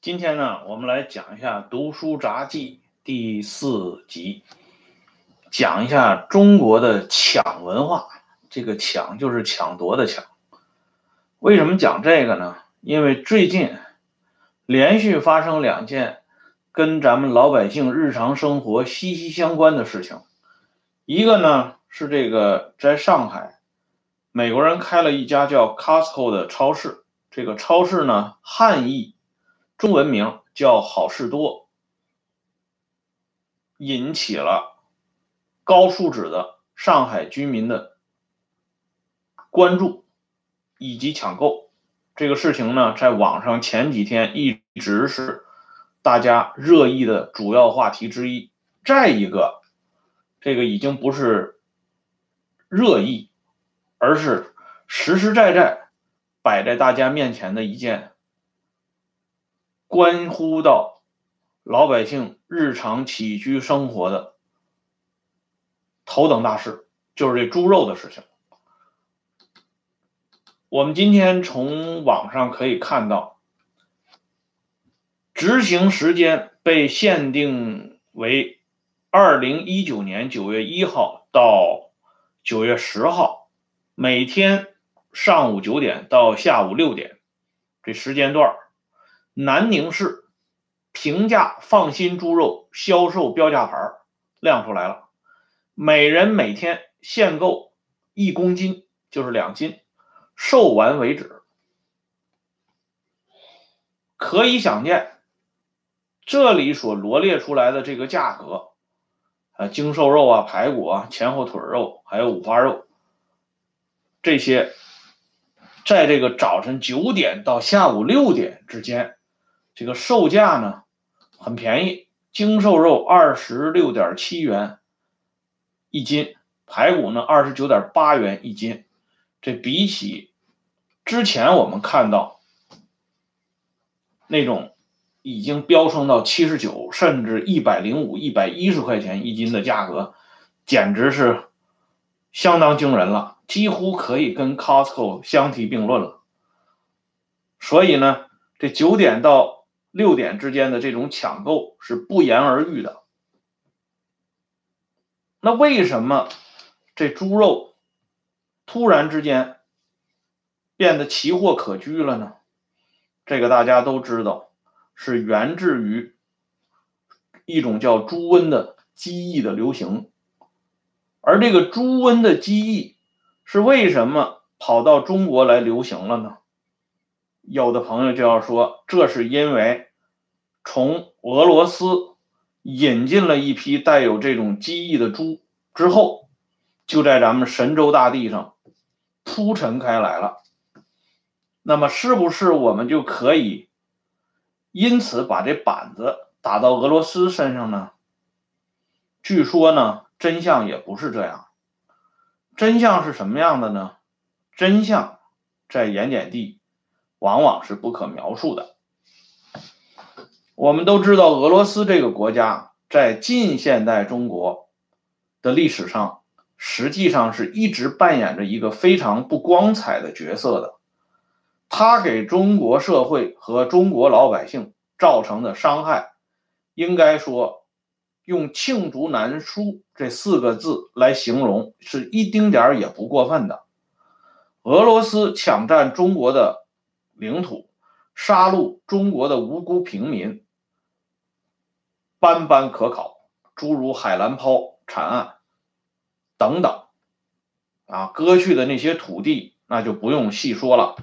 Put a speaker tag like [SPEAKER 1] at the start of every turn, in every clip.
[SPEAKER 1] 今天呢，我们来讲一下《读书杂记》第四集，讲一下中国的抢文化。这个“抢”就是抢夺的“抢”。为什么讲这个呢？因为最近连续发生两件跟咱们老百姓日常生活息息相关的事情。一个呢是这个在上海，美国人开了一家叫 Costco 的超市。这个超市呢，汉译。中文名叫好事多，引起了高素质的上海居民的关注以及抢购。这个事情呢，在网上前几天一直是大家热议的主要话题之一。再一个，这个已经不是热议，而是实实在在摆在大家面前的一件。关乎到老百姓日常起居生活的头等大事，就是这猪肉的事情。我们今天从网上可以看到，执行时间被限定为二零一九年九月一号到九月十号，每天上午九点到下午六点这时间段南宁市平价放心猪肉销售标价牌亮出来了，每人每天限购一公斤，就是两斤，售完为止。可以想见，这里所罗列出来的这个价格，啊，精瘦肉啊、排骨啊、前后腿肉，还有五花肉，这些，在这个早晨九点到下午六点之间。这个售价呢很便宜，精瘦肉二十六点七元一斤，排骨呢二十九点八元一斤。这比起之前我们看到那种已经飙升到七十九甚至一百零五、一百一十块钱一斤的价格，简直是相当惊人了，几乎可以跟 Costco 相提并论了。所以呢，这九点到。六点之间的这种抢购是不言而喻的。那为什么这猪肉突然之间变得奇货可居了呢？这个大家都知道，是源自于一种叫猪瘟的鸡疫的流行。而这个猪瘟的鸡疫是为什么跑到中国来流行了呢？有的朋友就要说，这是因为从俄罗斯引进了一批带有这种机翼的猪之后，就在咱们神州大地上铺陈开来了。那么，是不是我们就可以因此把这板子打到俄罗斯身上呢？据说呢，真相也不是这样。真相是什么样的呢？真相在盐碱地。往往是不可描述的。我们都知道，俄罗斯这个国家在近现代中国的历史上，实际上是一直扮演着一个非常不光彩的角色的。它给中国社会和中国老百姓造成的伤害，应该说用“罄竹难书”这四个字来形容，是一丁点儿也不过分的。俄罗斯抢占中国的。领土杀戮中国的无辜平民，斑斑可考，诸如海兰抛惨案等等，啊，割去的那些土地，那就不用细说了。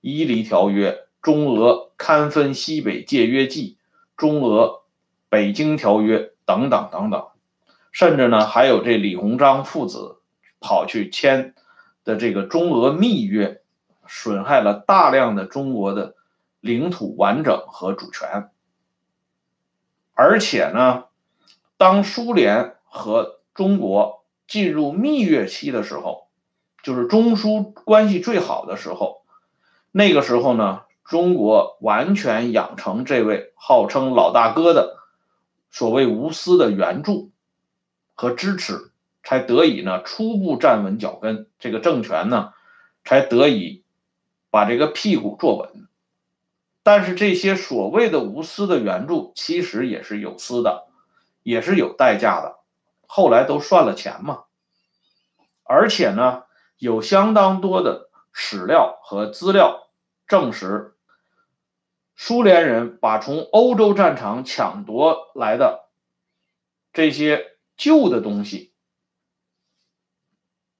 [SPEAKER 1] 伊犁条约、中俄堪分西北界约记、中俄北京条约等等等等，甚至呢，还有这李鸿章父子跑去签的这个中俄密约。损害了大量的中国的领土完整和主权，而且呢，当苏联和中国进入蜜月期的时候，就是中苏关系最好的时候，那个时候呢，中国完全养成这位号称老大哥的所谓无私的援助和支持，才得以呢初步站稳脚跟，这个政权呢才得以。把这个屁股坐稳，但是这些所谓的无私的援助，其实也是有私的，也是有代价的。后来都算了钱嘛。而且呢，有相当多的史料和资料证实，苏联人把从欧洲战场抢夺来的这些旧的东西，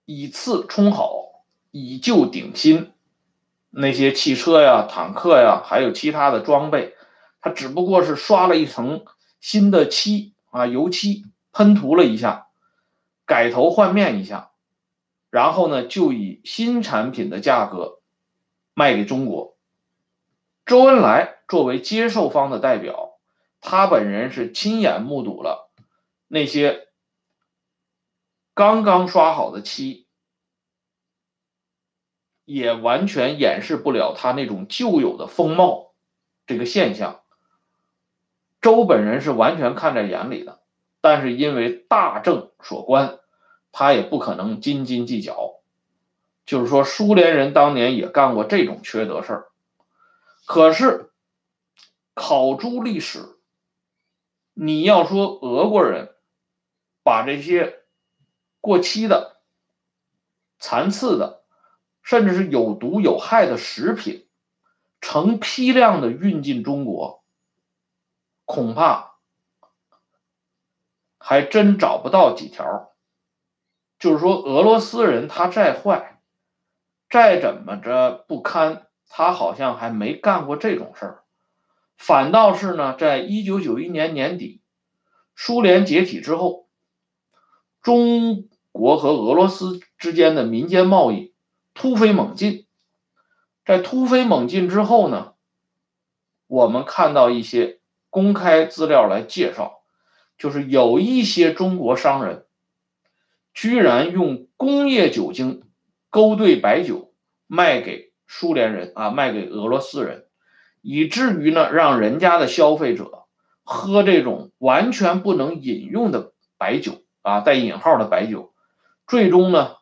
[SPEAKER 1] 以次充好，以旧顶新。那些汽车呀、坦克呀，还有其他的装备，它只不过是刷了一层新的漆啊，油漆喷涂了一下，改头换面一下，然后呢，就以新产品的价格卖给中国。周恩来作为接受方的代表，他本人是亲眼目睹了那些刚刚刷好的漆。也完全掩饰不了他那种旧有的风貌，这个现象，周本人是完全看在眼里的，但是因为大政所关，他也不可能斤斤计较。就是说，苏联人当年也干过这种缺德事儿，可是考诸历史，你要说俄国人把这些过期的、残次的。甚至是有毒有害的食品，成批量的运进中国，恐怕还真找不到几条。就是说，俄罗斯人他再坏，再怎么着不堪，他好像还没干过这种事儿。反倒是呢，在一九九一年年底，苏联解体之后，中国和俄罗斯之间的民间贸易。突飞猛进，在突飞猛进之后呢，我们看到一些公开资料来介绍，就是有一些中国商人居然用工业酒精勾兑白酒卖给苏联人啊，卖给俄罗斯人，以至于呢，让人家的消费者喝这种完全不能饮用的白酒啊，带引号的白酒，最终呢。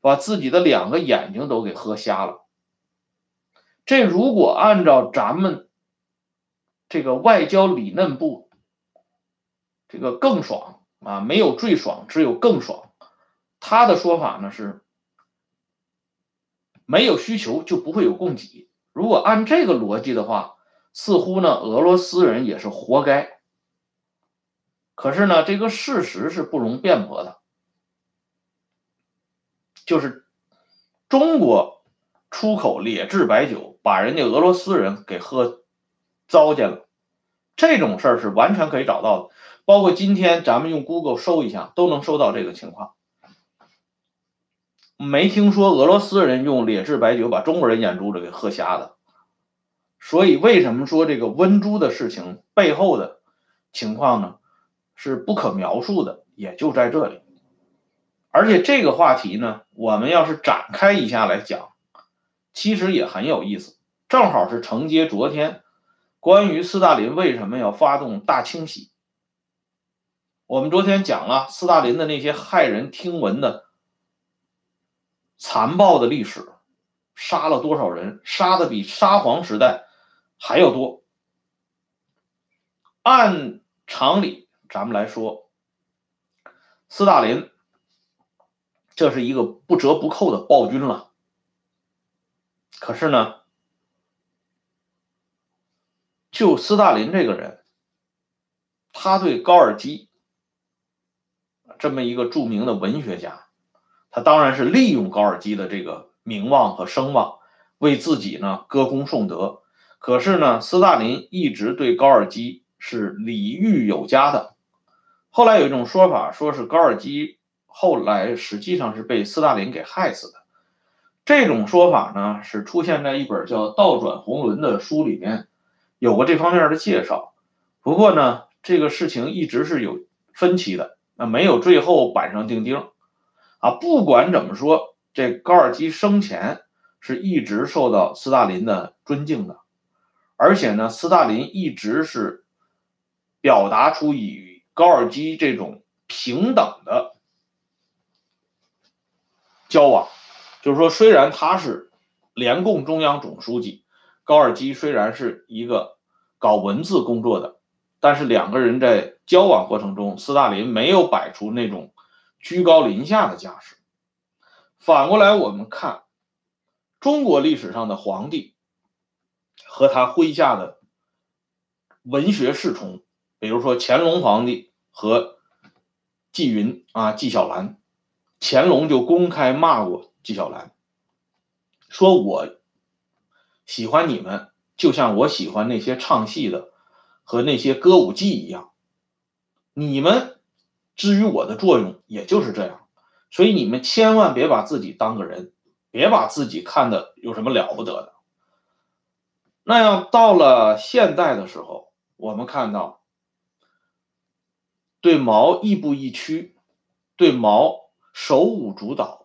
[SPEAKER 1] 把自己的两个眼睛都给喝瞎了。这如果按照咱们这个外交理嫩部，这个更爽啊，没有最爽，只有更爽。他的说法呢是，没有需求就不会有供给。如果按这个逻辑的话，似乎呢俄罗斯人也是活该。可是呢，这个事实是不容辩驳的。就是中国出口劣质白酒，把人家俄罗斯人给喝糟践了，这种事儿是完全可以找到的。包括今天咱们用 Google 搜一下，都能搜到这个情况。没听说俄罗斯人用劣质白酒把中国人眼珠子给喝瞎的。所以为什么说这个温猪的事情背后的情况呢？是不可描述的，也就在这里。而且这个话题呢，我们要是展开一下来讲，其实也很有意思，正好是承接昨天关于斯大林为什么要发动大清洗。我们昨天讲了斯大林的那些骇人听闻的残暴的历史，杀了多少人，杀的比沙皇时代还要多。按常理，咱们来说，斯大林。这是一个不折不扣的暴君了。可是呢，就斯大林这个人，他对高尔基这么一个著名的文学家，他当然是利用高尔基的这个名望和声望，为自己呢歌功颂德。可是呢，斯大林一直对高尔基是礼遇有加的。后来有一种说法，说是高尔基。后来实际上是被斯大林给害死的，这种说法呢是出现在一本叫《倒转红轮》的书里面，有过这方面的介绍。不过呢，这个事情一直是有分歧的，那没有最后板上钉钉。啊，不管怎么说，这高尔基生前是一直受到斯大林的尊敬的，而且呢，斯大林一直是表达出与高尔基这种平等的。交往，就是说，虽然他是联共中央总书记，高尔基虽然是一个搞文字工作的，但是两个人在交往过程中，斯大林没有摆出那种居高临下的架势。反过来，我们看中国历史上的皇帝和他麾下的文学侍从，比如说乾隆皇帝和纪云啊，纪晓岚，乾隆就公开骂过纪晓岚，说我。喜欢你们，就像我喜欢那些唱戏的和那些歌舞伎一样。你们至于我的作用，也就是这样。所以你们千万别把自己当个人，别把自己看的有什么了不得的。那样到了现代的时候，我们看到对毛亦步亦趋，对毛手舞足蹈，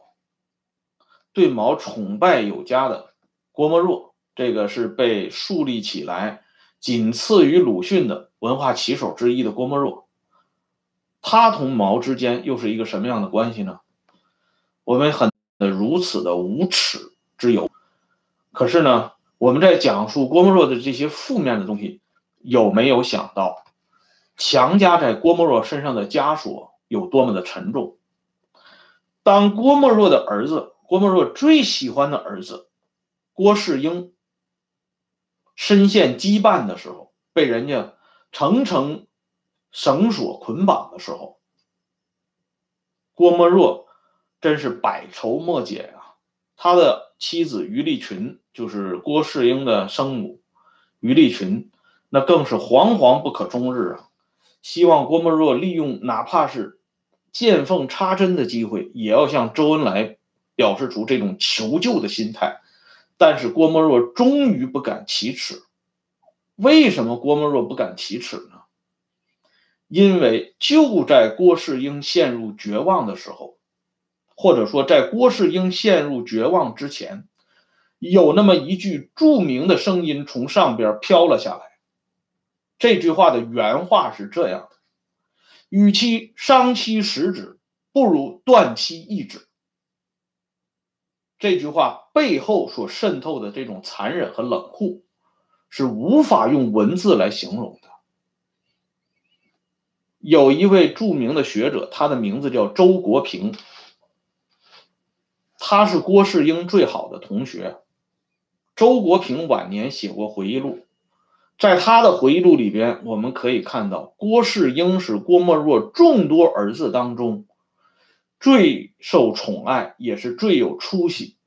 [SPEAKER 1] 对毛崇拜有加的郭沫若。这个是被树立起来，仅次于鲁迅的文化旗手之一的郭沫若，他同毛之间又是一个什么样的关系呢？我们很如此的无耻之有，可是呢，我们在讲述郭沫若的这些负面的东西，有没有想到强加在郭沫若身上的枷锁有多么的沉重？当郭沫若的儿子，郭沫若最喜欢的儿子郭世英。深陷羁绊的时候，被人家层层绳索捆绑的时候，郭沫若真是百愁莫解呀。他的妻子于丽群，就是郭世英的生母于丽群，那更是惶惶不可终日啊！希望郭沫若利用哪怕是见缝插针的机会，也要向周恩来表示出这种求救的心态。但是郭沫若终于不敢启齿。为什么郭沫若不敢启齿呢？因为就在郭世英陷入绝望的时候，或者说在郭世英陷入绝望之前，有那么一句著名的声音从上边飘了下来。这句话的原话是这样的：“与其伤其十指，不如断其一指。”这句话背后所渗透的这种残忍和冷酷，是无法用文字来形容的。有一位著名的学者，他的名字叫周国平，他是郭世英最好的同学。周国平晚年写过回忆录，在他的回忆录里边，我们可以看到，郭世英是郭沫若众多儿子当中。最受宠爱，也是最有出息、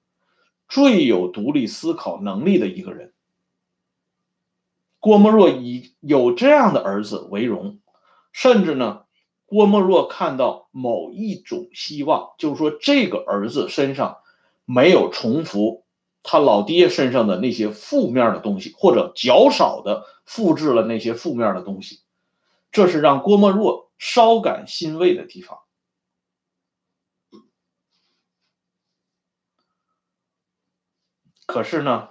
[SPEAKER 1] 最有独立思考能力的一个人。郭沫若以有这样的儿子为荣，甚至呢，郭沫若看到某一种希望，就是说这个儿子身上没有重复他老爹身上的那些负面的东西，或者较少的复制了那些负面的东西，这是让郭沫若稍感欣慰的地方。可是呢，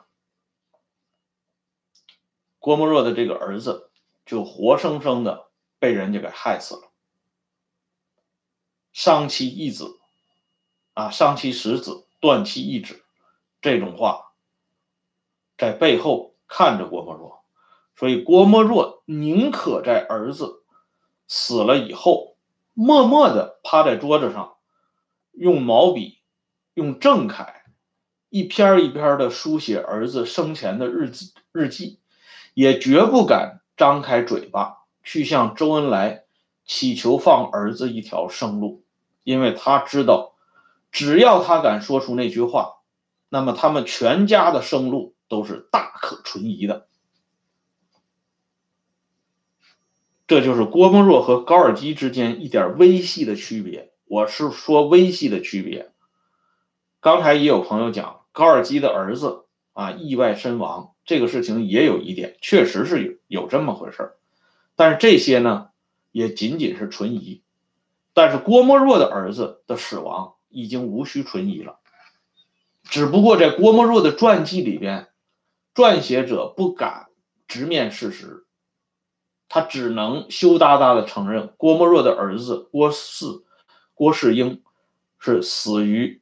[SPEAKER 1] 郭沫若的这个儿子就活生生的被人家给害死了。伤其一子，啊，伤其十子，断其一指，这种话在背后看着郭沫若，所以郭沫若宁可在儿子死了以后，默默的趴在桌子上，用毛笔，用正楷。一篇一篇的书写儿子生前的日记，日记，也绝不敢张开嘴巴去向周恩来祈求放儿子一条生路，因为他知道，只要他敢说出那句话，那么他们全家的生路都是大可存疑的。这就是郭沫若和高尔基之间一点微细的区别。我是说微细的区别。刚才也有朋友讲。高尔基的儿子啊，意外身亡，这个事情也有一点，确实是有有这么回事但是这些呢，也仅仅是存疑。但是郭沫若的儿子的死亡已经无需存疑了，只不过在郭沫若的传记里边，撰写者不敢直面事实，他只能羞答答的承认郭沫若的儿子郭汜、郭世英是死于。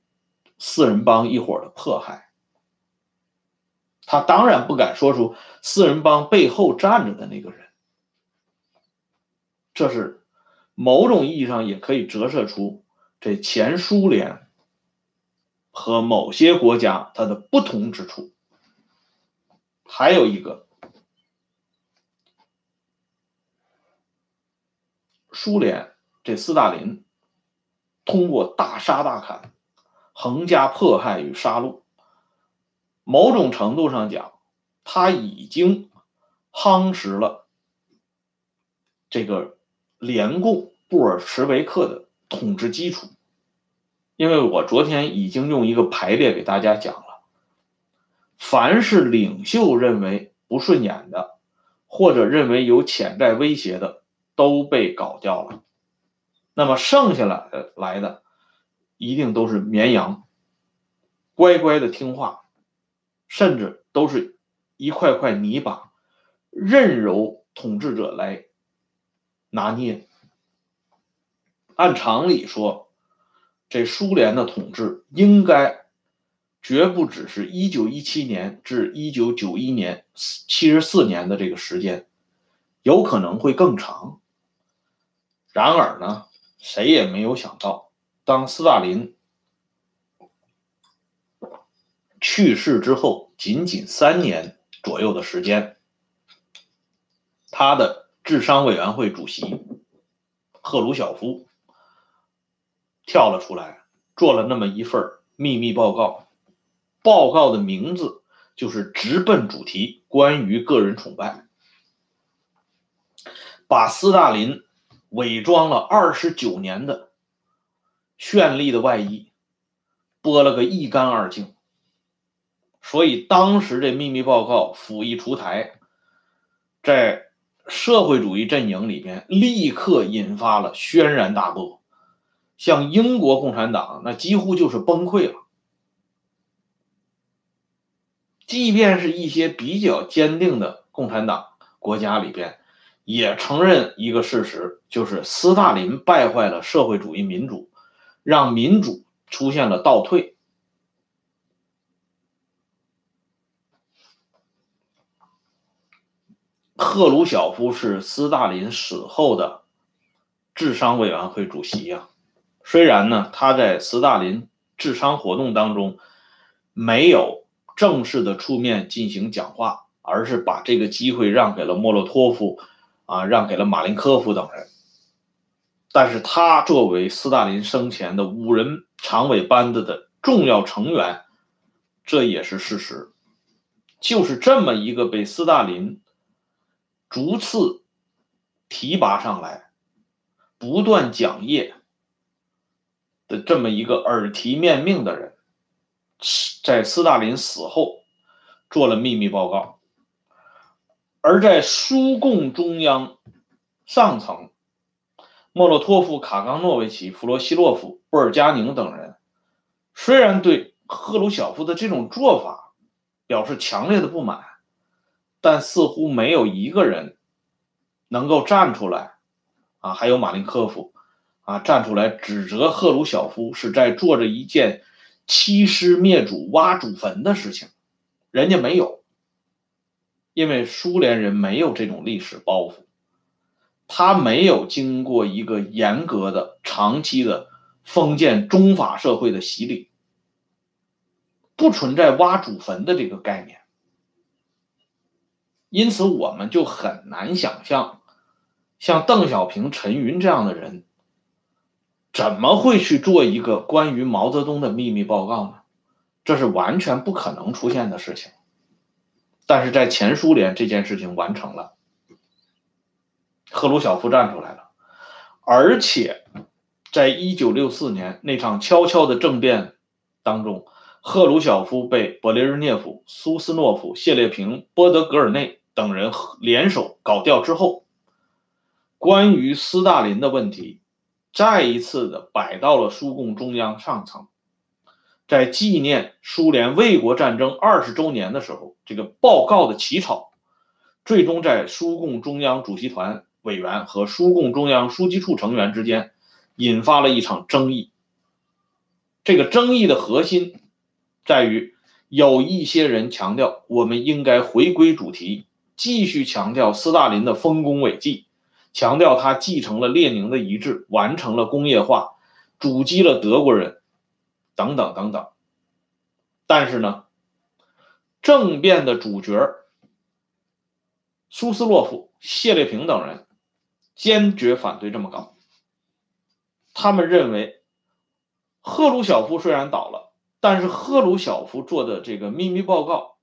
[SPEAKER 1] 四人帮一伙的迫害，他当然不敢说出四人帮背后站着的那个人。这是某种意义上也可以折射出这前苏联和某些国家它的不同之处。还有一个，苏联这斯大林通过大杀大砍、横加迫害与杀戮，某种程度上讲，他已经夯实了这个联共布尔什维克的统治基础。因为我昨天已经用一个排列给大家讲了。凡是领袖认为不顺眼的，或者认为有潜在威胁的，都被搞掉了。那么剩下来的来的，一定都是绵羊，乖乖的听话，甚至都是一块块泥巴，任由统治者来拿捏。按常理说，这苏联的统治应该。绝不只是一九一七年至一九九一年七十四年的这个时间，有可能会更长。然而呢，谁也没有想到，当斯大林去世之后，仅仅三年左右的时间，他的智商委员会主席赫鲁晓夫跳了出来，做了那么一份秘密报告。报告的名字就是直奔主题，关于个人崇拜，把斯大林伪装了二十九年的绚丽的外衣剥了个一干二净。所以当时这秘密报告甫一出台，在社会主义阵营里边立刻引发了轩然大波，像英国共产党那几乎就是崩溃了。即便是一些比较坚定的共产党国家里边，也承认一个事实，就是斯大林败坏了社会主义民主，让民主出现了倒退。赫鲁晓夫是斯大林死后的智商委员会主席呀，虽然呢他在斯大林治商活动当中没有。正式的出面进行讲话，而是把这个机会让给了莫洛托夫，啊，让给了马林科夫等人。但是他作为斯大林生前的五人常委班子的重要成员，这也是事实。就是这么一个被斯大林逐次提拔上来、不断讲业的这么一个耳提面命的人。在斯大林死后，做了秘密报告，而在苏共中央上层，莫洛托夫、卡冈诺维奇、弗罗西洛夫、布尔加宁等人，虽然对赫鲁晓夫的这种做法表示强烈的不满，但似乎没有一个人能够站出来，啊，还有马林科夫，啊，站出来指责赫鲁晓夫是在做着一件。欺师灭祖、挖祖坟的事情，人家没有，因为苏联人没有这种历史包袱，他没有经过一个严格的、长期的封建中法社会的洗礼，不存在挖祖坟的这个概念，因此我们就很难想象，像邓小平、陈云这样的人。怎么会去做一个关于毛泽东的秘密报告呢？这是完全不可能出现的事情。但是在前苏联，这件事情完成了，赫鲁晓夫站出来了，而且在一九六四年那场悄悄的政变当中，赫鲁晓夫被勃列日涅夫、苏斯诺夫、谢列平、波德格尔内等人联手搞掉之后，关于斯大林的问题。再一次的摆到了苏共中央上层，在纪念苏联卫国战争二十周年的时候，这个报告的起草，最终在苏共中央主席团委员和苏共中央书记处成员之间引发了一场争议。这个争议的核心在于有一些人强调，我们应该回归主题，继续强调斯大林的丰功伟绩，强调他继承了列宁的遗志，完成了工业化，阻击了德国人，等等等等。但是呢，政变的主角苏斯洛夫、谢列平等人坚决反对这么搞。他们认为，赫鲁晓夫虽然倒了。但是赫鲁晓夫做的这个秘密报告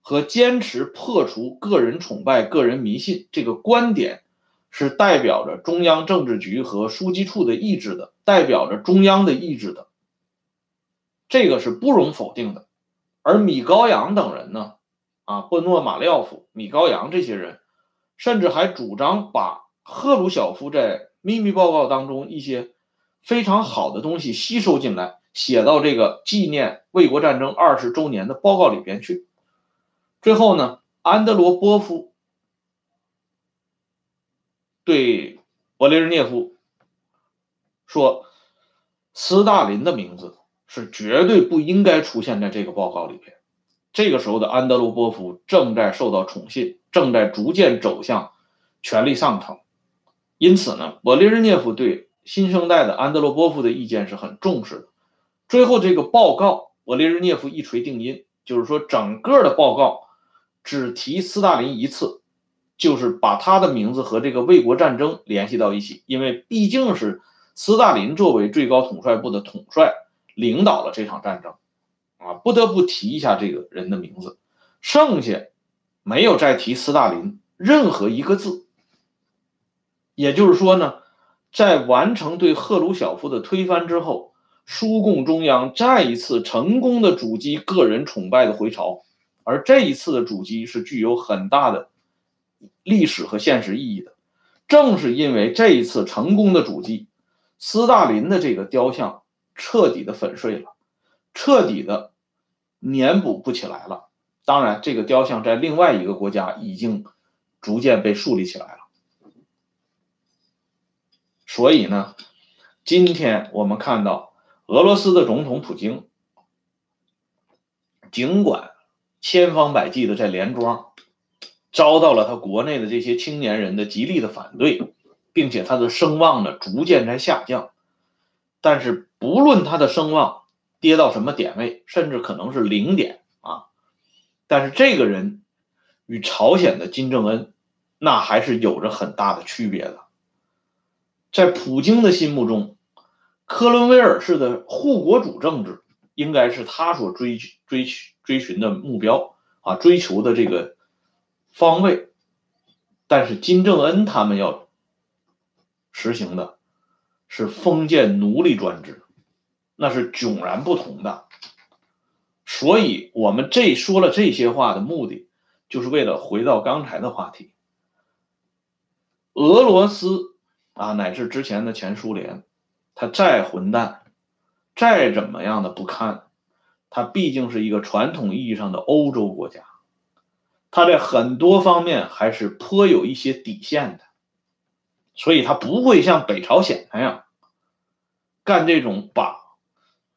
[SPEAKER 1] 和坚持破除个人崇拜、个人迷信这个观点，是代表着中央政治局和书记处的意志的，代表着中央的意志的，这个是不容否定的。而米高扬等人呢，啊，波诺马廖夫、米高扬这些人，甚至还主张把赫鲁晓夫在秘密报告当中一些非常好的东西吸收进来。写到这个纪念卫国战争二十周年的报告里边去。最后呢，安德罗波夫对勃列日涅夫说：“斯大林的名字是绝对不应该出现在这个报告里边。”这个时候的安德罗波夫正在受到宠信，正在逐渐走向权力上层。因此呢，勃列日涅夫对新生代的安德罗波夫的意见是很重视的。最后，这个报告，勃列日涅夫一锤定音，就是说，整个的报告只提斯大林一次，就是把他的名字和这个卫国战争联系到一起，因为毕竟是斯大林作为最高统帅部的统帅领导了这场战争，啊，不得不提一下这个人的名字，剩下没有再提斯大林任何一个字。也就是说呢，在完成对赫鲁晓夫的推翻之后。苏共中央再一次成功的阻击个人崇拜的回潮，而这一次的阻击是具有很大的历史和现实意义的。正是因为这一次成功的阻击，斯大林的这个雕像彻底的粉碎了，彻底的粘补不起来了。当然，这个雕像在另外一个国家已经逐渐被树立起来了。所以呢，今天我们看到。俄罗斯的总统普京，尽管千方百计的在连庄，遭到了他国内的这些青年人的极力的反对，并且他的声望呢逐渐在下降，但是不论他的声望跌到什么点位，甚至可能是零点啊，但是这个人与朝鲜的金正恩，那还是有着很大的区别的，在普京的心目中。克伦威尔式的护国主政治，应该是他所追追追寻的目标啊，追求的这个方位。但是金正恩他们要实行的是封建奴隶专制，那是迥然不同的。所以，我们这说了这些话的目的，就是为了回到刚才的话题：俄罗斯啊，乃至之前的前苏联。他再混蛋，再怎么样的不堪，他毕竟是一个传统意义上的欧洲国家，他在很多方面还是颇有一些底线的，所以他不会像北朝鲜那样干这种把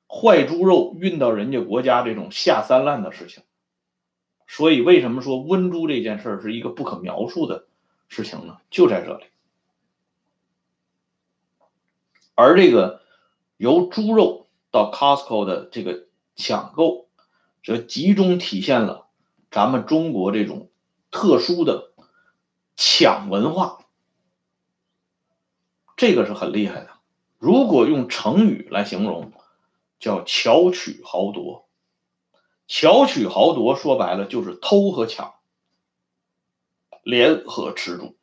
[SPEAKER 1] 坏猪肉运到人家国家这种下三滥的事情。所以，为什么说温猪这件事是一个不可描述的事情呢？就在这里。而这个由猪肉到 Costco 的这个抢购，则集中体现了咱们中国这种特殊的抢文化，这个是很厉害的。如果用成语来形容，叫巧取豪夺。巧取豪夺说白了就是偷和抢联合吃住。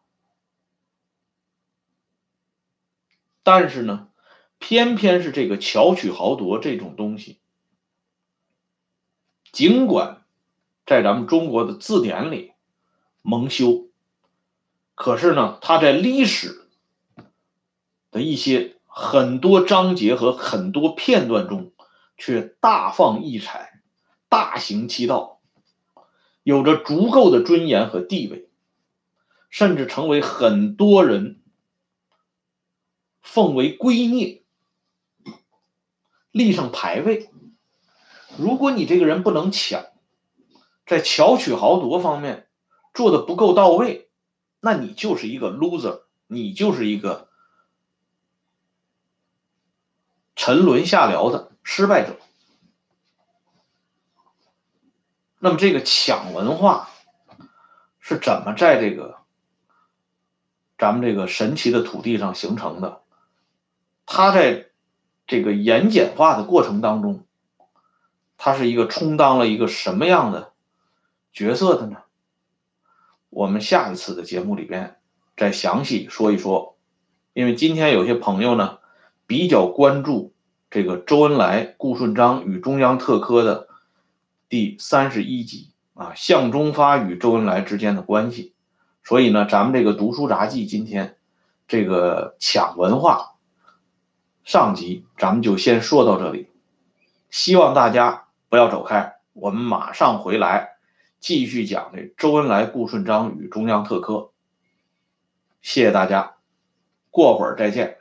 [SPEAKER 1] 但是呢，偏偏是这个巧取豪夺这种东西，尽管在咱们中国的字典里蒙羞，可是呢，他在历史的一些很多章节和很多片段中，却大放异彩，大行其道，有着足够的尊严和地位，甚至成为很多人。奉为圭臬，立上牌位，如果你这个人不能抢，在巧取豪夺方面做的不够到位，那你就是一个 loser，你就是一个沉沦下僚的失败者。那么这个抢文化是怎么在这个咱们这个神奇的土地上形成的？它在这个盐碱化的过程当中，它是一个充当了一个什么样的角色的呢？我们下一次的节目里边再详细说一说。因为今天有些朋友呢比较关注这个周恩来、顾顺章与中央特科的第三十一集啊，向忠发与周恩来之间的关系，所以呢，咱们这个读书杂记今天这个抢文化。上集咱们就先说到这里，希望大家不要走开，我们马上回来继续讲这周恩来、顾顺章与中央特科。谢谢大家，过会儿再见。